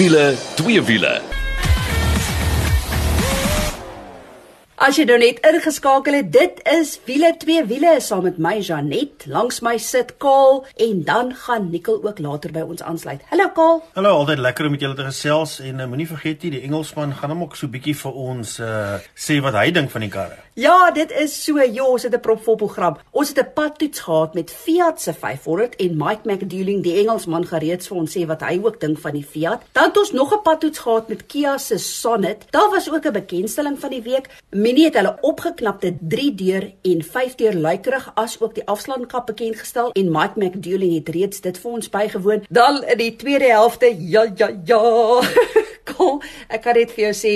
Wiele, twee wiele. As jy nou net ingeskakel het, dit is wiele twee wiele saam met my Janet. Langs my sit Kaal en dan gaan Nikkel ook later by ons aansluit. Hallo Kaal. Hallo, altyd lekker om met julle te gesels en uh, moenie vergeet nie die Engelsman gaan hom ook so bietjie vir ons uh, sê wat hy dink van die karre. Ja, dit is so. Ja, ons het 'n propvol program. Ons het 'n padtoets gehad met Fiat se 500 en Mike McDouling, die Engelsman, gereeds vir ons sê wat hy ook dink van die Fiat. Dan het ons nog 'n padtoets gehad met Kia se Sonet. Daar was ook 'n bekendstelling van die week. Mini het hulle opgeknapte 3-deur en 5-deur luikerig as ook die afslankap bekend gestel en Mike McDouling het reeds dit vir ons bygewoon. Dan in die tweede helfte, ja ja ja. Kom, ek kan net vir jou sê,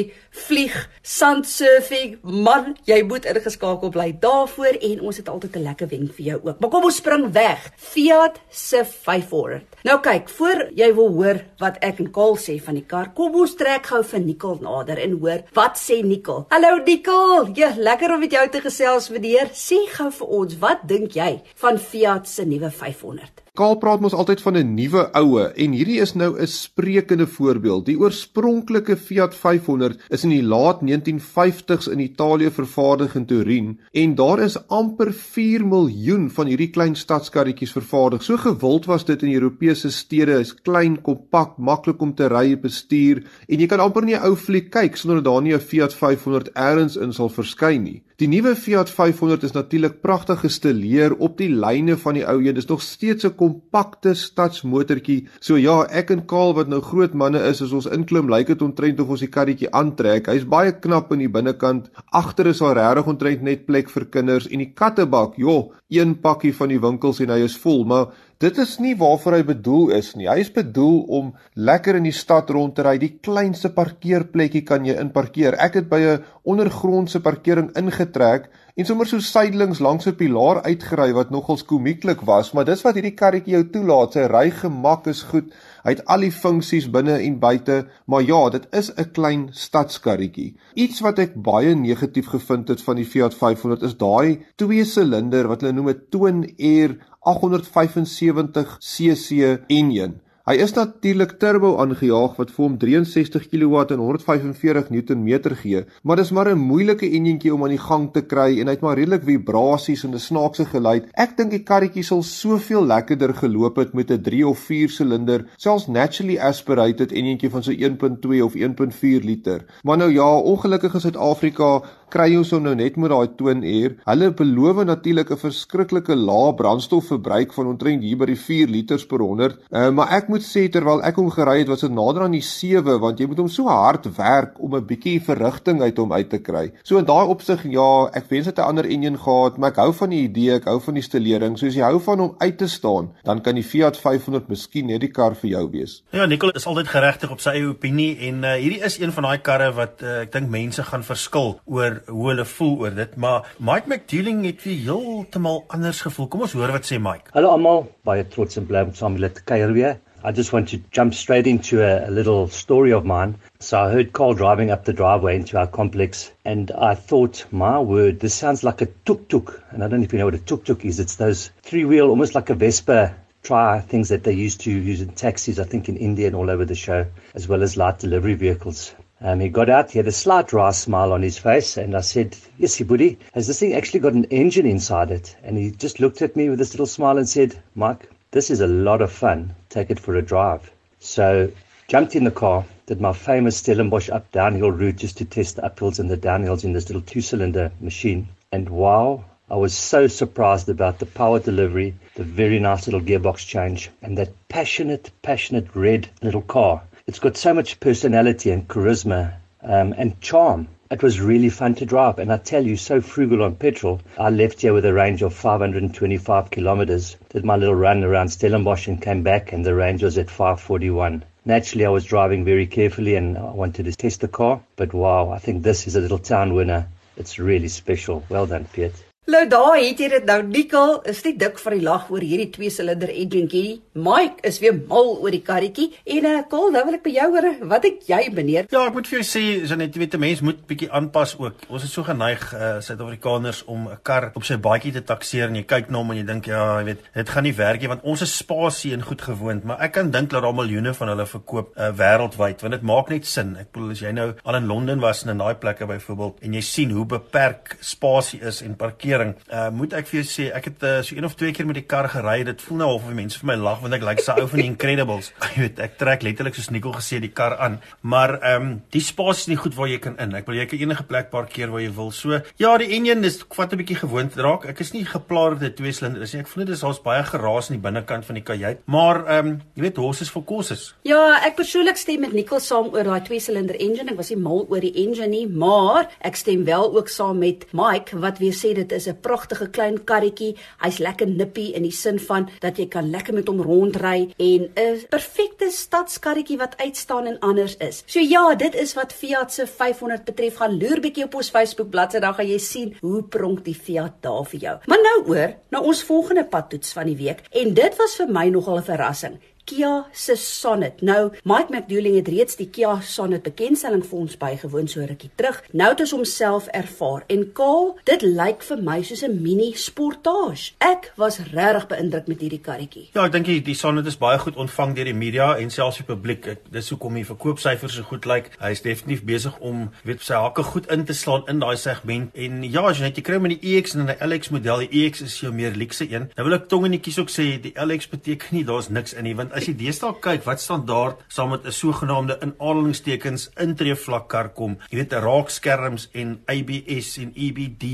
vlieg, sandsurfing, man, jy moet ingeskakel bly daarvoor en ons het altyd 'n lekker wenk vir jou ook. Maar kom ons spring weg. Fiat se 500. Nou kyk, voor jy wil hoor wat ek en Kaal sê van die kar, kom ons trek gou vir Nikkel nader en hoor wat sê Nikkel. Hallo Nikkel. Ja, lekker om met jou te gesels, meneer. Sê gou vir ons, wat dink jy van Fiat se nuwe 500? Kaal praat mos altyd van 'n nuwe oue en hierdie is nou 'n sprekende voorbeeld. Die oorspronklike Fiat 500 is in die laat 1950s in Italië vervaardig in Turin en daar is amper 4 miljoen van hierdie klein stadskarretjies vervaardig. So gewild was dit in Europese stede, is klein, kompak, maklik om te ry en bestuur en jy kan amper nie 'n ou fliek kyk sonder dat daar nie 'n Fiat 500 elders in sal verskyn nie. Die nuwe Fiat 500 is natuurlik pragtig gestileer op die lyne van die ou een. Dis nog steeds 'n kompakte stadsmotortjie. So ja, ek en Kaal wat nou groot manne is, as ons inklim, lyk dit omtrent of ons die karretjie aantrek. Hy's baie knap in die binnekant. Agter is daar regtig omtrent net plek vir kinders en die kattebak, joh, een pakkie van die winkels en hy is vol, maar Dit is nie waarvoor hy bedoel is nie. Hy is bedoel om lekker in die stad rond te ry. Die kleinste parkeerplekkie kan jy inparkeer. Ek het by 'n ondergrondse parkering ingetrek en sommer so suidelings langs 'n pilaar uitgery wat nogals komieklik was, maar dis wat hierdie karretjie jou toelaat. Sy ry gemak is goed. Hy het al die funksies binne en buite, maar ja, dit is 'n klein stadskarretjie. Iets wat ek baie negatief gevind het van die Fiat 500 is daai twee silinder wat hulle noem 'n twin air 875 cc enjin. Hy is natuurlik turbo aangejaag wat vir hom 63 kW en 145 Nm gee, maar dis maar 'n moeilike enjintjie om aan die gang te kry en hy het maar redelik vibrasies en 'n snaakse geluid. Ek dink die karretjie sal soveel lekkerder geloop het met 'n 3 of 4 silinder, selfs naturally aspirated enjintjie van so 1.2 of 1.4 liter. Maar nou ja, ongelukkig in Suid-Afrika kry jy so nou net met daai air. Hulle beloof natuurlik 'n verskriklike lae brandstofverbruik van omtrent hier by die 4 liters per 100. Uh, maar ek moet sê terwyl ek hom gery het, was dit nader aan die 7 want jy moet hom so hard werk om 'n bietjie verrigting uit hom uit te kry. So in daai opsig ja, ek wens dit 'n ander enjin gehad, maar ek hou van die idee, ek hou van die stelering. So as jy hou van hom uit te staan, dan kan die Fiat 500 miskien net die kar vir jou wees. Ja, Nicole is altyd geregtig op sy eie opinie en uh, hierdie is een van daai karre wat uh, ek dink mense gaan verskil oor hoe hulle voel oor dit, maar Mike McDouling het vir heeltemal anders gevoel. Kom ons hoor wat sê Mike. Hallo almal, baie trots en bly om saam met julle te kuier weer. I just want to jump straight into a, a, little story of mine. So I heard Carl driving up the driveway into our complex, and I thought, my word, this sounds like a tuk tuk. And I don't know if you know what a tuk tuk is. It's those three wheel, almost like a Vespa try things that they used to use in taxis, I think in India and all over the show, as well as light delivery vehicles. Um, he got out, he had a slight dry smile on his face, and I said, Yes, buddy, has this thing actually got an engine inside it? And he just looked at me with this little smile and said, Mike, this is a lot of fun. Take it for a drive. So jumped in the car, did my famous Stellenbosch up downhill route just to test the uphills and the downhills in this little two cylinder machine. And wow, I was so surprised about the power delivery, the very nice little gearbox change, and that passionate, passionate red little car. It's got so much personality and charisma um, and charm. It was really fun to drive, and I tell you, so frugal on petrol. I left here with a range of 525 kilometers, did my little run around Stellenbosch and came back, and the range was at 541. Naturally, I was driving very carefully and I wanted to test the car, but wow, I think this is a little town winner. It's really special. Well done, Piet. Nou daar het jy dit nou Nicole is nie dik vir die lag oor hierdie twee silinder enjinkie. Mike is weer mal oor die karretjie en uh Kol, nou wil ek by jou hoor, wat het jy meneer? Ja, ek moet vir jou sê, so net weet 'n mens moet bietjie aanpas ook. Ons is so geneig uh Suid-Afrikaners om 'n kar op sy baadjie te takseer en jy kyk na hom en jy dink ja, jy weet, dit gaan nie werk nie want ons is spasie en goed gewoond, maar ek kan dink dat daar miljoene van hulle verkoop uh wêreldwyd want dit maak net sin. Ek bedoel as jy nou al in Londen was en in daai plekke byvoorbeeld en jy sien hoe beperk spasie is en parkeer parkering. Uh moet ek vir jou sê, ek het uh, so een of twee keer met die kar gery. Dit voel nou of mense vir my lag want ek lyk like so ou van die Incredibles. Jy weet, ek trek letterlik soos Nicole gesê die kar aan. Maar ehm um, die spasie is nie goed waar jy kan in. Ek wil jy kan enige plek parkeer waar jy wil. So ja, die engine is vat 'n bietjie gewoond raak. Ek is nie geplaag dat dit twee silinder is nie. Ek voel dit is daar's baie geraas in die binnekant van die kajuit. Maar ehm um, jy weet, horses vir kosses. Ja, ek persoonlik stem met Nicole saam oor daai twee silinder engine. Ek was nie mal oor die engine nie, maar ek stem wel ook saam met Mike wat weer sê dit is 'n pragtige klein karretjie. Hy's lekker nippie in die sin van dat jy kan lekker met hom rondry en 'n perfekte stadskarretjie wat uitstaan en anders is. So ja, dit is wat Fiat se 500 betref. Gaan loer bietjie op ons Facebook bladsy, dan gaan jy sien hoe pronk die Fiat daar vir jou. Maar nou oor na ons volgende padtoets van die week en dit was vir my nogal 'n verrassing. Kia se Sonnet. Nou, Mike McDouling het reeds die Kia Sonnet bekendstelling vir ons bygewoon so rukkie terug. Nou het ons homself ervaar en Kaal, dit lyk vir my soos 'n mini sportage. Ek was regtig beïndruk met hierdie karretjie. Ja, ek dink die, die Sonnet is baie goed ontvang deur die media en selfs die publiek. Ek, dis hoekom die verkoopsyfers so goed lyk. Hy is definitief besig om weet sy hakke goed in te slaan in daai segment. En ja, as jy net jy kry met die EX en die LX model, die EX is jou meer luukse een. Nou wil ek tong die kies ook sê die LX beteken nie daar's niks in nie want as jy deesdae kyk wat standaard saam met 'n sogenaamde inaanhalingstekens intree vlak kar kom, jy weet raakskerms en ABS en EBD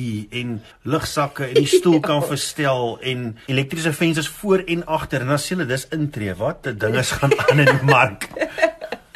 en lugsakke en die stoel kan verstel en elektriese vensters voor en agter en dan sê hulle dis intree. Wat 'n ding is gaan aan in die mark.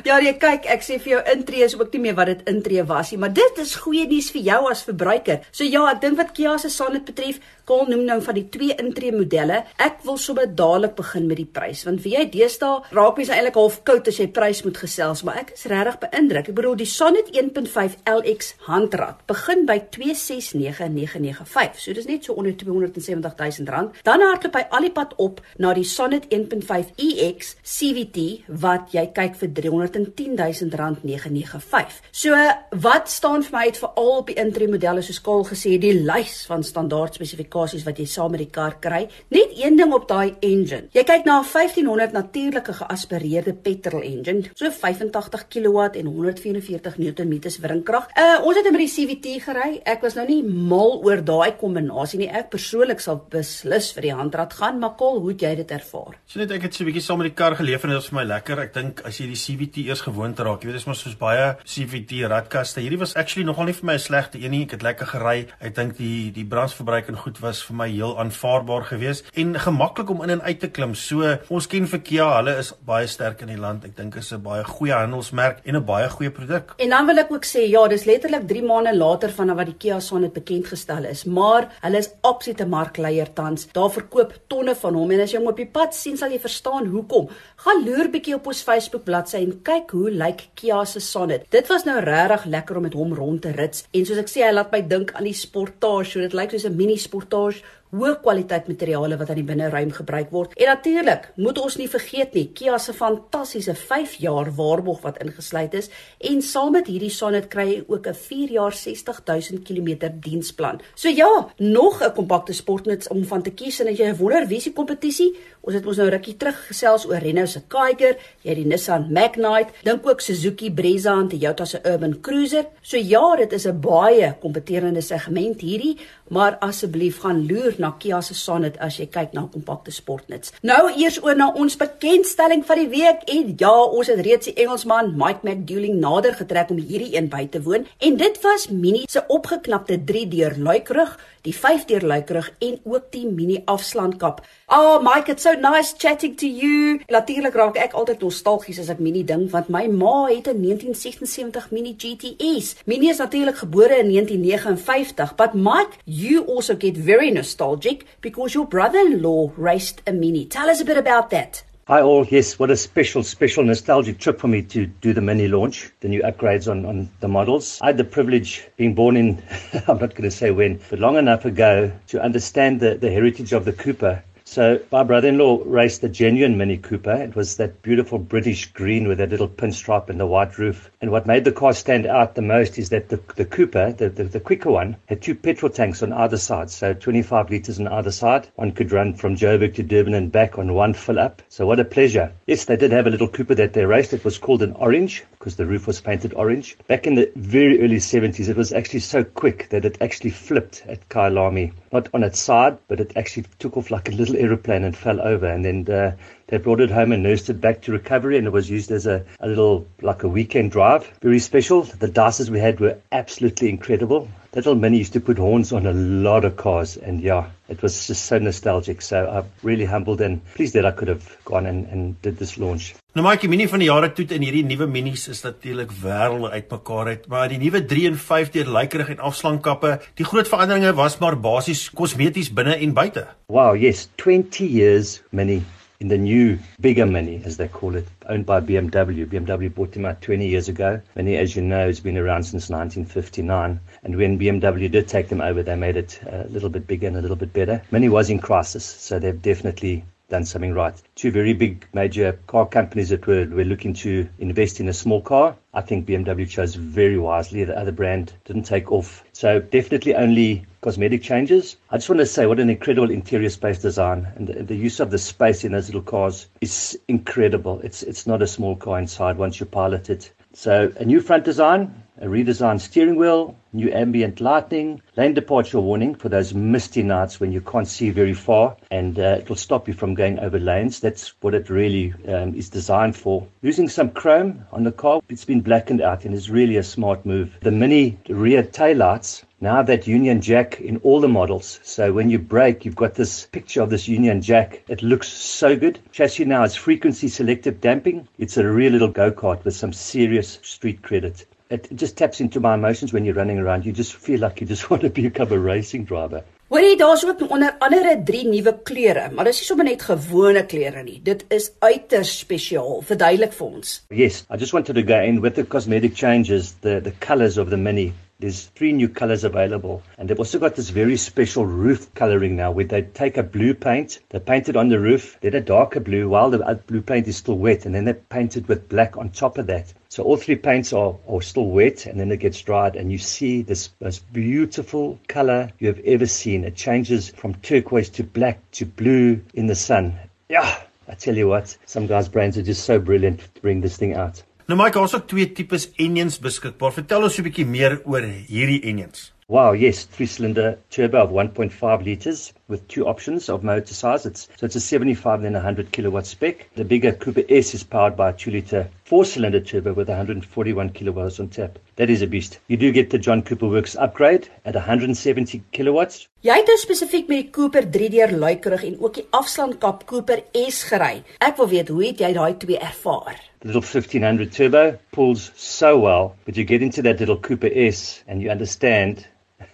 Ja, jy kyk, ek sê vir jou intree is ook nie meer wat dit intree was nie, maar dit is goeie nuus vir jou as verbruiker. So ja, ek dink wat Kia se Sonet betref, Kol noem nou van die twee intree modelle. Ek wil sommer dadelik begin met die prys want wie jy deesdae raak mens eintlik half koud as jy prys moet gesels, maar ek is regtig beïndruk. Ek bedoel die Sonnet 1.5 LX handrat begin by 279995. So dis net so onder 270 000 rand. Dan hardloop hy al die pad op na die Sonnet 1.5 EX CVT wat jy kyk vir 310 000 rand 995. So wat staan vir my uit veral op die intree modelle soos Kol gesê die lys van standaard spesifiek spesifikasies wat jy saam met die kar kry. Net een ding op daai engine. Jy kyk na 'n 1500 natuurlike geaspireerde petrol engine, so 85 kW en 144 Nm wringkrag. Uh ons het met die CVT gery. Ek was nou nie mal oor daai kombinasie nie. Ek persoonlik sal beslis vir die handrat gaan, maar kol, hoe het jy dit ervaar? So net ek het so 'n bietjie saam met die kar geleef en dit was vir my lekker. Ek dink as jy die CVT eers gewoond raak, jy weet dit is maar soos baie CVT radkaste. Hierdie was actually nogal nie vir my 'n slegte een nie. Ek het lekker gery. Ek dink die die brandverbruik en goed was vir my heel aanvaarbaar geweest en gemaklik om in en uit te klim. So ons ken vir Kia, hulle is baie sterk in die land. Ek dink is 'n baie goeie handelsmerk en 'n baie goeie produk. En dan wil ek ook sê, ja, dis letterlik 3 maande later van wat die Kia Sonet bekend gestel is, maar hulle is absolute markleier tans. Daar verkoop tonne van hom en as jy hom op die pad sien, sal jy verstaan hoekom. Gaan loer bietjie op ons Facebook bladsy en kyk hoe lyk Kia se Sonet. Dit was nou regtig lekker om met hom rond te rits en soos ek sê, hy laat my dink aan die Sportage, so dit lyk soos 'n mini Sportage produtores, hoë kwaliteit materiale wat aan die binneruim gebruik word. En natuurlik, moet ons nie vergeet nie, Kia se fantastiese 5 jaar waarborg wat ingesluit is en saam met hierdie Sonet kry jy ook 'n 4 jaar 60000 km diensplan. So ja, nog 'n kompakte sportnuts om van te kies en as jy wonder wie se kompetisie, ons het ons nou rukkie terug gesels oor Renault se Kiger, jy het die Nissan Magnite, dink ook Suzuki Brezza en Toyota se Urban Cruiser. So ja, dit is 'n baie kompeterende segment hierdie, maar asseblief gaan loer na Kia se Sonet as jy kyk na kompakte sportnuts. Nou eers oor na ons bekendstelling van die week. En ja, ons het reeds die Engelsman Mike McDouling nader getrek om hierdie een by te woon. En dit was Mini se opgeknapte 3-deur luikrug die 5-deur luikrug en ook die mini afslankap. Oh Mike, it's so nice chatting to you. Natuurlik raak ek altyd nostalgies as ek mini dink want my ma het 'n 1976 mini GTS. Mini is natuurlik gebore in 1959, but Mike, you also get very nostalgic because your brother-in-law raced a mini. Tell us a bit about that. Hi all, yes, what a special, special nostalgic trip for me to do the mini launch, the new upgrades on, on the models. I had the privilege being born in, I'm not going to say when, but long enough ago to understand the, the heritage of the Cooper so my brother-in-law raced the genuine Mini Cooper. It was that beautiful British green with that little pinstripe and the white roof. And what made the car stand out the most is that the, the Cooper, the, the, the quicker one, had two petrol tanks on either side. So 25 litres on either side. One could run from Joburg to Durban and back on one fill up. So what a pleasure. Yes, they did have a little Cooper that they raced. It was called an Orange because the roof was painted orange. Back in the very early 70s, it was actually so quick that it actually flipped at Kyalami. Not on its side, but it actually took off like a little aeroplane and fell over. And then uh, they brought it home and nursed it back to recovery, and it was used as a, a little, like a weekend drive. Very special. The dices we had were absolutely incredible. Little Mini used to put horns on a lot of cars, and yeah, it was just so nostalgic. So I'm really humbled and pleased that I could have gone and, and did this launch. Nou maar die mini van die jare toe in hierdie nuwe minis is natuurlik wêrelde uitmekaar uit, maar die nuwe 3 en 5 deur lykerig en afslankkappe, die groot veranderinge was maar basies kosmeties binne en buite. Wow, yes, 20 years mini in the new bigger Mini, as they call it, owned by BMW. BMW bought him out 20 years ago. Mini, as you know, has been around since 1959. And when BMW did take them over, they made it uh, a little bit bigger and a little bit better. Mini was in crisis, so they've definitely done something right. Two very big major car companies that were, were looking to invest in a small car. I think BMW chose very wisely. The other brand didn't take off. So definitely only cosmetic changes. I just want to say what an incredible interior space design and the, the use of the space in those little cars is incredible. It's it's not a small car inside once you pilot it. So a new front design, a redesigned steering wheel, new ambient lighting, lane departure warning for those misty nights when you can't see very far, and uh, it will stop you from going over lanes. That's what it really um, is designed for. Using some chrome on the car, it's been blackened out and is really a smart move. The mini rear taillights now that Union Jack in all the models. So when you brake, you've got this picture of this Union Jack. It looks so good. Chassis now is frequency selective damping. It's a real little go-kart with some serious street credit. It just taps into my emotions when you're running around. You just feel like you just want to become a racing driver. Hoorie, daar's ook onder andere drie nuwe kleure, maar dis nie sommer net gewone kleure nie. Dit is uiters spesiaal. Verduidelik vir ons. Yes, I just wanted to go in with the cosmetic changes, the the colors of the Mini There's three new colors available. And they've also got this very special roof coloring now where they take a blue paint, they paint it on the roof, then a darker blue while the blue paint is still wet, and then they paint it with black on top of that. So all three paints are, are still wet and then it gets dried and you see this most beautiful color you have ever seen. It changes from turquoise to black to blue in the sun. Yeah, I tell you what, some guys' brains are just so brilliant to bring this thing out. Nou Mike, ons het twee tipes engines beskikbaar. Vertel ons 'n bietjie meer oor hierdie engines. Wow, yes, three-cylinder turbo of 1.5 liters with two options of motor size. It's so it's a 75 and then 100 kilowatt spec. The bigger Cooper S is powered by a two-liter four-cylinder turbo with 141 kilowatts on tap. That is a beast. You do get the John Cooper Works upgrade at 170 kilowatts. Jy het nou spesifiek met die Cooper 3-deur luikerig en ook die afstandkap Cooper S gery. Ek wil weet hoe het jy daai twee ervaar? The little 1500 turbo pulls so well, but you get into that little Cooper S and you understand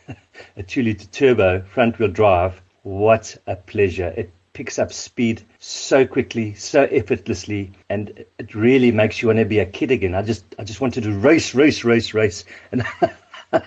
a 2 litre turbo front wheel drive. What a pleasure. It picks up speed so quickly, so effortlessly, and it really makes you want to be a kid again. I just I just wanted to race, race, race, race. And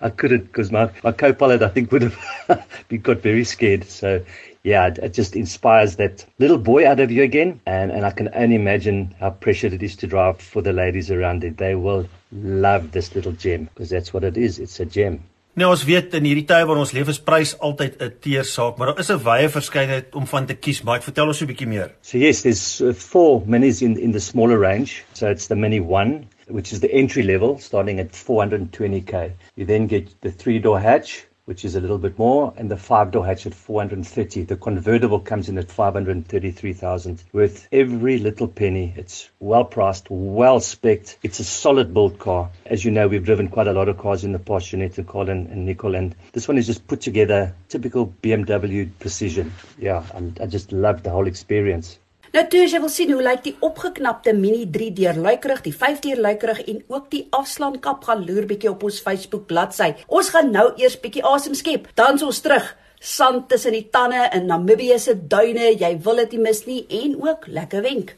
I couldn't because my, my co-pilot I think would have got very scared. So yeah, it, it, just inspires that little boy out of you again. And, and I can only imagine how pressured it is to drive for the ladies around it. They will love this little gem because that's what it is. It's a gem. Nou ons weet in hierdie tye waar ons leef is prys altyd 'n teersaak, maar daar is 'n wye verskeidenheid om van te kies. Maar vertel ons 'n bietjie meer. So yes, there's uh, four minis in in the smaller range. So it's the Mini 1, which is the entry level starting at 420k. You then get the three-door hatch which is a little bit more, and the five door hatch at 430. The convertible comes in at 533,000 worth every little penny. It's well priced, well spec'd. It's a solid build car. As you know, we've driven quite a lot of cars in the past, Jeanette and Colin and Nicole, and this one is just put together typical BMW precision. Yeah, I'm, I just love the whole experience. Nou toe as jy wil sien hoe lyk die opgeknapte Mini 3 deur luikerig, die 5 deur luikerig en ook die afslaankap gaan loer bietjie op ons Facebook bladsy. Ons gaan nou eers bietjie asem skep, dan ons terug sand tussen die tande in Namibië se duine, jy wil dit nie mis nie en ook lekker wenk.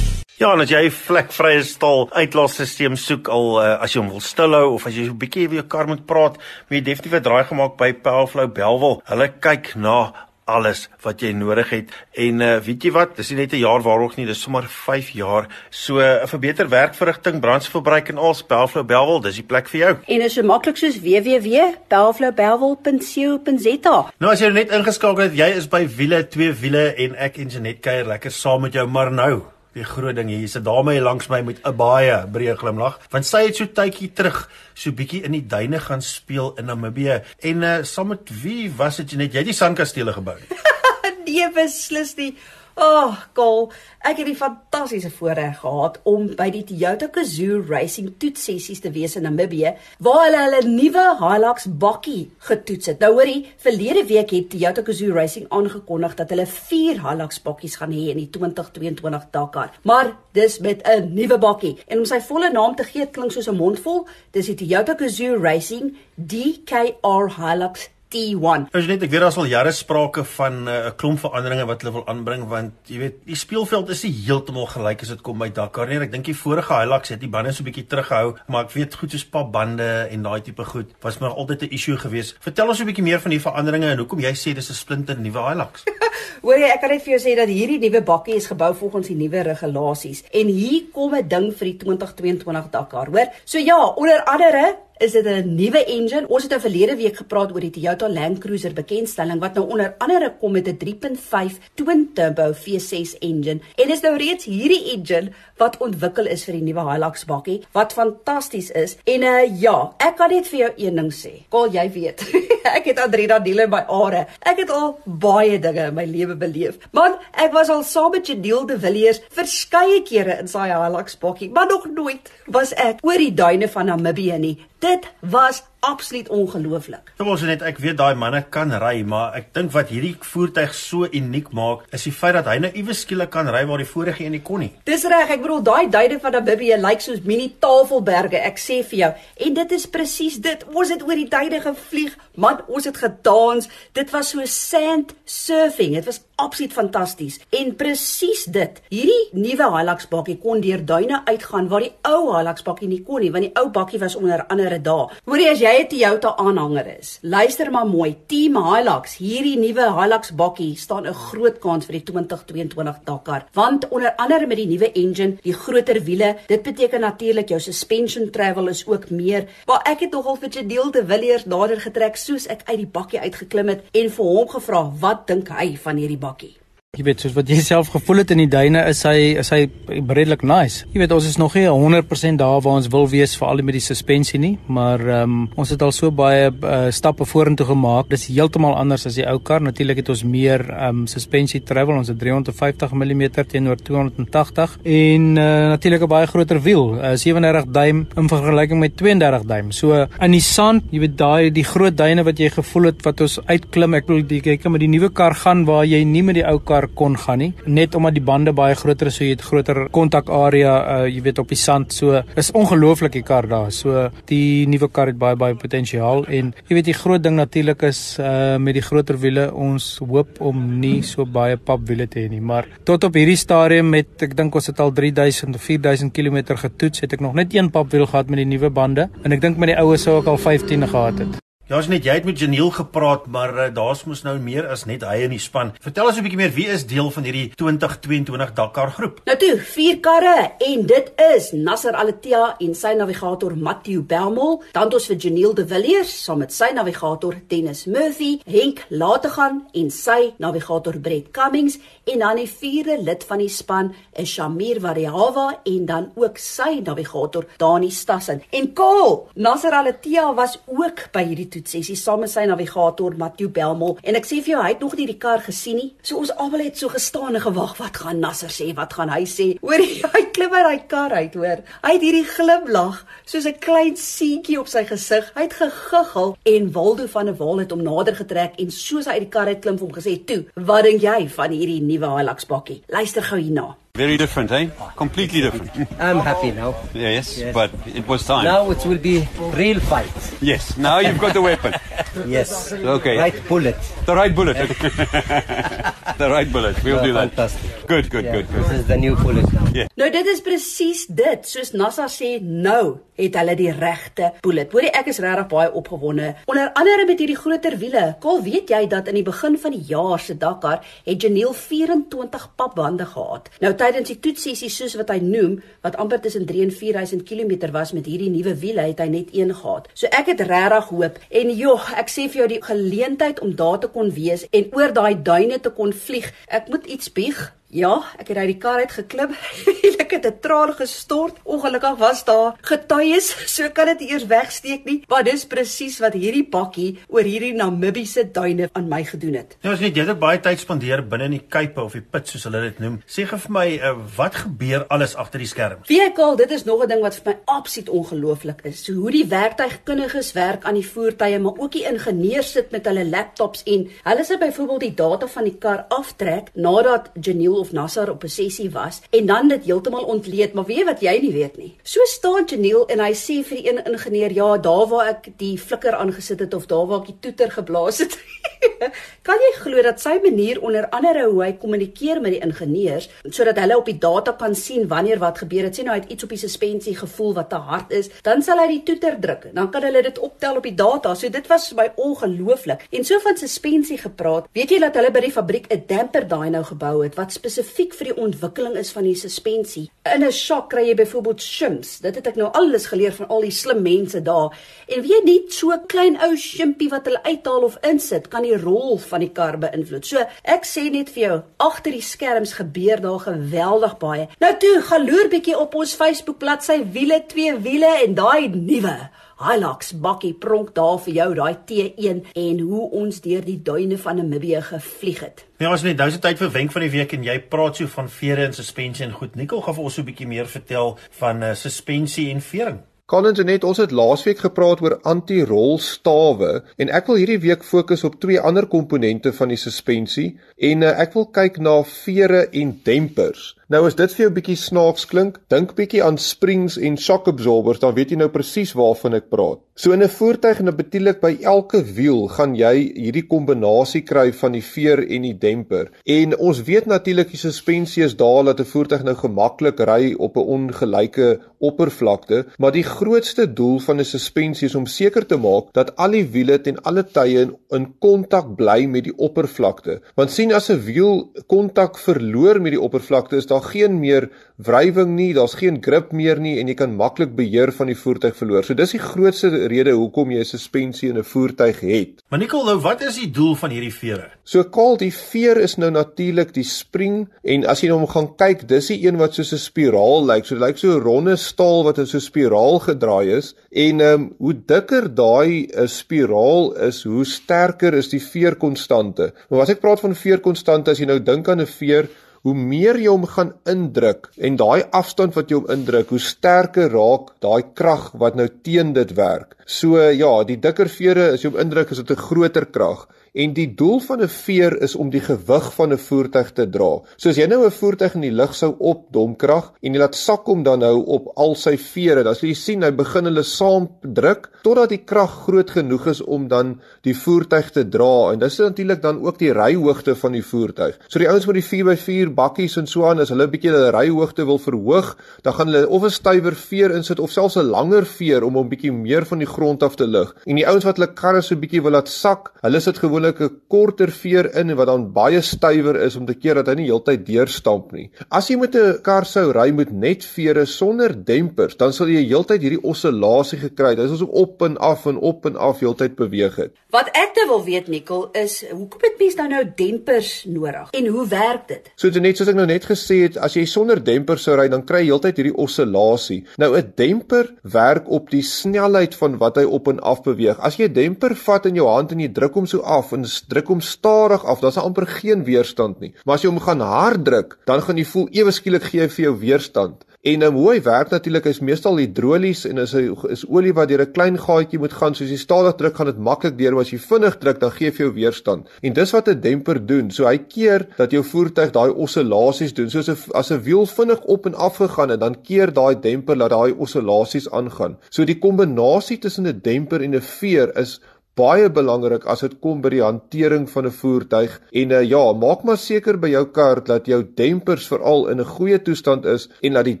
Ja, en as jy 'n vlekvrye stal uitlaatstelsel soek al uh, as jy hom wil stilhou of as jy so 'n bietjie weer jou kar moet praat, moet jy definitief 'n draai gemaak by Powerflow Belwel. Hulle kyk na alles wat jy nodig het. En uh, weet jy wat? Dis nie net 'n jaar waarog nie dis sommer 5 jaar. So 'n uh, vir beter werkverrigting brandstofverbruik en al Spelflow Belwel dis die plek vir jou. En is so maklik soos www.belflowbelwel.co.za nou as jy net ingeskakel het jy is by wiele twee wiele en ek en Janet kuier lekker saam met jou maar nou Die groot ding hier is 'n dame hier langs my met 'n baie breë glimlag, want sy het so tydjie terug so bietjie in die duine gaan speel in Namibië en uh, saam met wie was dit net jy het die sandkastele gebou? nee, beslis nie. Oh, Kol, ek het die fantastiese voorreg gehad om by die Toyota Gazoo Racing toetsessies te wees in Namibië, waar hulle hulle nuwe Hilux bakkie getoets het. Nou hoorie, verlede week het Toyota Gazoo Racing aangekondig dat hulle 4 Hilux bakkies gaan hê in die 2022 Dakar. Maar dis met 'n nuwe bakkie. En om sy volle naam te gee, klink soos 'n mondvol, dis die Toyota Gazoo Racing DKR Hilux T1. Ons net ek weet daar is al jare sprake van eh, 'n uh, klomp veranderinge wat hulle wil aanbring want jy weet die speelveld is nie heeltemal gelyk as dit kom by Dakar nie. Ek dink die vorige Hilux het die bande so 'n bietjie teruggehou, maar ek weet goed soos pap bande en daai tipe goed was maar altyd 'n issue geweest. Vertel ons 'n bietjie meer van die veranderinge en hoekom jy sê dis 'n splinter nuwe Hilux. Hoor jy, ek kan net vir jou sê dat hierdie nuwe bakkie is gebou volgens die nuwe regulasies en hier kom 'n ding vir die 2022 Dakar, hoor? So ja, onder andere is dit 'n nuwe engine. Ons het nou verlede week gepraat oor die Toyota Land Cruiser bekendstelling wat nou onder andere kom met 'n 3.5 twin turbo V6 engine. En is nou reeds hierdie engine wat ontwikkel is vir die nuwe Hilux bakkie wat fantasties is. En uh ja, ek kan net vir jou een ding sê. Kol jy weet. ek het adrenaliene in my are. Ek het al baie dinge in my lewe beleef. Man, ek was al saam met Jadeel de Villiers verskeie kere in sy Hilux bakkie, maar nog nooit was ek oor die duine van Namibië nie. Dit was absoluut ongelooflik. Kom ons net ek weet daai manne kan ry, maar ek dink wat hierdie voertuig so uniek maak, is die feit dat hy nou iewes skielik kan ry waar die vorige een nie kon nie. Dis reg, ek bedoel daai duide van Namibië lyk soos mini tafelberge, ek sê vir jou. En dit is presies dit. Ons het oor die duide gevlieg, man, ons het gedans. Dit was so sand surfing. Dit was absoluut fantasties. En presies dit. Hierdie nuwe Hilux bakkie kon deur duine uitgaan waar die ou Hilux bakkie nie kon nie, want die ou bakkie was onder andere daar. Hoorie as jy jy 'n Toyota aanhanger is, luister maar mooi. Team Hilux, hierdie nuwe Hilux bakkie staan 'n groot kans vir die 2022 Dakar, want onder andere met die nuwe engine, die groter wiele, dit beteken natuurlik jou suspension travel is ook meer. Maar ek het nogal vir Jadeel de Villiers nader getrek soos ek uit die bakkie uitgeklim het en vir hom gevra wat dink hy van hierdie bakkie. Jy weet soos wat jy self gevoel het in die duine is hy is hy redelik nice. Jy weet ons is nog nie 100% daar waar ons wil wees vir al die met die suspensie nie, maar um, ons het al so baie uh, stappe vorentoe gemaak. Dis heeltemal anders as die ou kar. Natuurlik het ons meer um, suspensie travel. Ons het 350 mm teenoor 280 en uh, natuurlik 'n baie groter wiel, uh, 37 duim in vergelyking met 32 duim. So in die sand, jy weet daai die groot duine wat jy gevoel het wat ons uitklim. Ek jy kyk met die nuwe kar gaan waar jy nie met die ou kar kon gaan nie. Net omdat die bande baie groter is so jy het groter kontak area uh, jy weet op die sand. So is ongelooflik die kar daar. So die nuwe kar het baie baie potensiaal. En jy weet die groot ding natuurlik is uh, met die groter wiele ons hoop om nie so baie papwiele te hê nie. Maar tot op hierdie stadium met ek dink ons het al 3000 of 4000 km getoets het ek nog net een papwiel gehad met die nuwe bande. En ek dink met die oues sou ek al 15 gehad het Ja, ons net jy het met Janiel gepraat, maar uh, daar's mos nou meer as net hy in die span. Vertel ons 'n bietjie meer, wie is deel van hierdie 2022 Dakar groep? Nou toe, vier karre en dit is Nasser Aletia en sy navigator Matthew Belmol, dan het ons vir Janiel de Villiers saam met sy navigator Dennis Murphy, Henk Lategan en sy navigator Brett Cummings en dan die vierde lid van die span is Shamir Variawa en dan ook sy navigator Dani Stassen. En Kol, Nasser Aletia was ook by hierdie toetsessie saam met sy navigator Matthew Belmol en ek sê vir jou hy het nog nie die kar gesien nie. So ons almal het so gestaan en gewag wat gaan Nasser sê, wat gaan hy sê? Hoor hy klim uit daai kar uit, hoor. Hy het hierdie glimlag soos 'n klein seentjie op sy gesig. Hy het gegiggel en Waldo van der Walt het hom nader getrek en soos hy uit die kar uit klim vir hom gesê: "Toe, wat dink jy van hierdie nuwe Hilux bakkie?" Luister gou hierna. Very different, eh? Completely different. I'm happy now. yes, yes, but it was time. Now it will be real fight. Yes, now you've got the weapon. yes. Okay. Right bullet. The right bullet. the right bullet. We'll Oh, do that. fantastic. Good, good, Yeah, good, This good. is the new bullet now. Yeah. Nou dit is presies dit. Soos NASA sê, nou het hulle die regte bullet. Hoorie, ek is regtig baie opgewonde. Onder andere met hierdie groter wiele. Kol, weet jy dat in die begin van die jaar se Dakar het Janiel 24 papbande gehad. Nou tydens die toetsessies soos wat hy noem, wat amper tussen 3 en 4000 km was met hierdie nuwe wiele, het hy net een gehad. So ek het regtig hoop en joh, ek sê vir jou die geleentheid om daar te kon wees en oor daai duine te kon vlieg. Ek moet iets bieg. Ja, ek het uit die kar uit geklim ek het 'n traan gestort. Ongelukkig was daar getuies, so kan dit eers wegsteek nie, maar dis presies wat hierdie bakkie oor hierdie Namibiese duine aan my gedoen het. Nou as net jy het baie tyd spandeer binne in die kuipe of die put soos hulle dit noem. Sê gou vir my, uh, wat gebeur alles agter die skerms? Vehikel, dit is nog 'n ding wat vir my absoluut ongelooflik is. So hoe die werktuigkundiges werk aan die voertuie, maar ook die ingenieurs sit met hulle laptops en hulle sal byvoorbeeld die data van die kar aftrek nadat Janiel of Nassar op 'n sessie was en dan dit heeltemal ontleed, maar weet wat jy nie weet nie. So staan Janiel en hy sê vir die een ingenieur, "Ja, daar waar ek die flikker aangesit het of daar waar ek die toeter geblaas het." kan jy glo dat sy manier onder andere hoe hy kommunikeer met die ingenieurs sodat hulle op die data kan sien wanneer wat gebeur het. Sien nou hy het iets op die suspensie gevoel wat te hard is, dan sal hy die toeter druk. Dan kan hulle dit optel op die data. So dit was vir my ongelooflik. En so van suspensie gepraat, weet jy dat hulle by die fabriek 'n damper dyno gebou het wat spesifiek vir die ontwikkeling is van die suspensie. In 'n shock kry jy byvoorbeeld shims. Dit het ek nou alles geleer van al die slim mense daar. En weet net so klein ou shimpie wat hulle uithaal of insit, kan die rol van die kar beïnvloed. So ek sê net vir jou, agter die skerms gebeur daar geweldig baie. Nou toe, gaan loer bietjie op ons Facebook bladsy wiele twee wiele en daai nuwe Hilux bakkie pronk daar vir jou daai T1 en hoe ons deur die duine van Namibië gevlieg het. Ja, ons net nou dit tyd vir wenk van die week en jy praat so van vere en suspensie en goed. Nicole gaan vir ons so 'n bietjie meer vertel van uh, suspensie en vering. Collins en net ons het laasweek gepraat oor anti-rolstawe en ek wil hierdie week fokus op twee ander komponente van die suspensie en uh, ek wil kyk na vere en dempers. Nou as dit vir jou bietjie snaaks klink, dink bietjie aan springs en shock absorbers, dan weet jy nou presies waarvan ek praat. So in 'n voertuig en betielik by elke wiel gaan jy hierdie kombinasie kry van die veer en die demper. En ons weet natuurlik die suspensie is daar dat 'n voertuig nou gemaklik ry op 'n ongelyke oppervlakte, maar die grootste doel van 'n suspensie is om seker te maak dat al die wiele ten alle tye in, in kontak bly met die oppervlakte. Want sien as 'n wiel kontak verloor met die oppervlakte, is daar geen meer wrywing nie, daar's geen grip meer nie en jy kan maklik beheer van die voertuig verloor. So dis die grootste rede hoekom jy 'n suspensie in 'n voertuig het. Maar Nicole, nou wat is die doel van hierdie vere? So kaal die veer is nou natuurlik die spring en as jy nou gaan kyk, dis die een wat soos 'n spiraal lyk. So dit lyk so 'n ronde staal wat in so 'n spiraal gedraai is en ehm um, hoe dikker daai 'n spiraal is, hoe sterker is die veerkonstante. Maar as ek praat van veerkonstante, as jy nou dink aan 'n veer Hoe meer jy hom gaan indruk en daai afstand wat jy hom indruk, hoe sterker raak daai krag wat nou teen dit werk. So ja, die dikker vere as jy hom indruk, is dit 'n groter krag. En die doel van 'n veer is om die gewig van 'n voertuig te dra. So as jy nou 'n voertuig in die lug sou opdomkrag en jy laat sak hom dan nou op al sy vere, dan sal jy sien hy begin hulle saam druk totdat die krag groot genoeg is om dan die voertuig te dra. En dis natuurlik dan ook die ryhoogte van die voertuig. So die ouens met die 4x4 bakkies en so aan, as hulle 'n bietjie hulle ryhoogte wil verhoog, dan gaan hulle of 'n stywer veer insit of selfs 'n langer veer om hom bietjie meer van die grond af te lig. En die ouens wat hulle karre so bietjie wil laat sak, hulle sit gewoonlik 'n korter veer in wat dan baie stywer is om te keer dat hy nie heeltyd deurstamp nie. As jy met 'n kar sou ry met net vere sonder dempers, dan sal jy heeltyd hierdie oscillasie gekry het. Dit is so op en af en op en af heeltyd beweeg het. Wat ek nou wil weet Nikkel is hoekom het mense nou nou dempers nodig en hoe werk dit? So dit net soos ek nou net gesê het, as jy sonder dempers sou ry, dan kry jy heeltyd hierdie oscillasie. Nou 'n demper werk op die snelheid van wat hy op en af beweeg. As jy 'n demper vat in jou hand en jy druk hom so af en druk hom stadig af, dan is daar amper geen weerstand nie. Maar as jy hom gaan hard druk, dan gaan jy voel ewe skielik gee hy vir jou weerstand. En um, hoe hy werk natuurlik is meestal hidrolies en is 'n is olie wat deur 'n klein gaatjie moet gaan. Soos jy stadig druk gaan dit maklik deur, maar as jy vinnig druk dan gee vir jou weerstand. En dis wat 'n demper doen. So hy keer dat jou voertuig daai oscillasies doen. Soos 'n as 'n wiel vinnig op en af gegaan het, dan keer daai demper dat daai oscillasies aangaan. So die kombinasie tussen 'n demper en 'n veer is baie belangrik as dit kom by die hantering van 'n voertuig. En uh, ja, maak maar seker by jou kar dat jou dempers veral in 'n goeie toestand is en dat die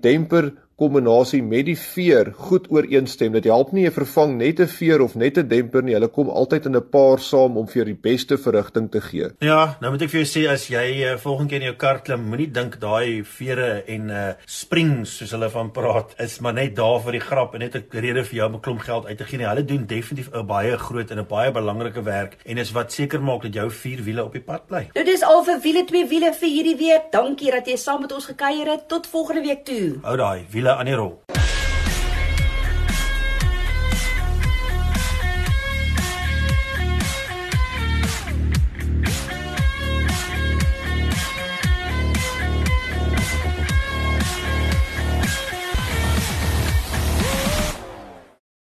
demper kombinasie met die veer goed ooreenstem. Dit help nie jy vervang net 'n veer of net 'n demper nie. Hulle kom altyd in 'n paar saam om vir jou die beste verrigting te gee. Ja, nou moet ek vir jou sê as jy uh, volgende keer in jou kar klim, moenie dink daai vere en uh springs soos hulle van praat is maar net daar vir die grap en net 'n rede vir jou om 'n klomp geld uit te gee nie. Hulle doen definitief 'n baie groot en 'n baie belangrike werk en is wat seker maak dat jou vier wiele op die pad bly. Nou dis al vir wiele twee wiele vir hierdie week. Dankie dat jy saam met ons gekuier het. Tot volgende week toe. Hou daai wiele إلى أن يروا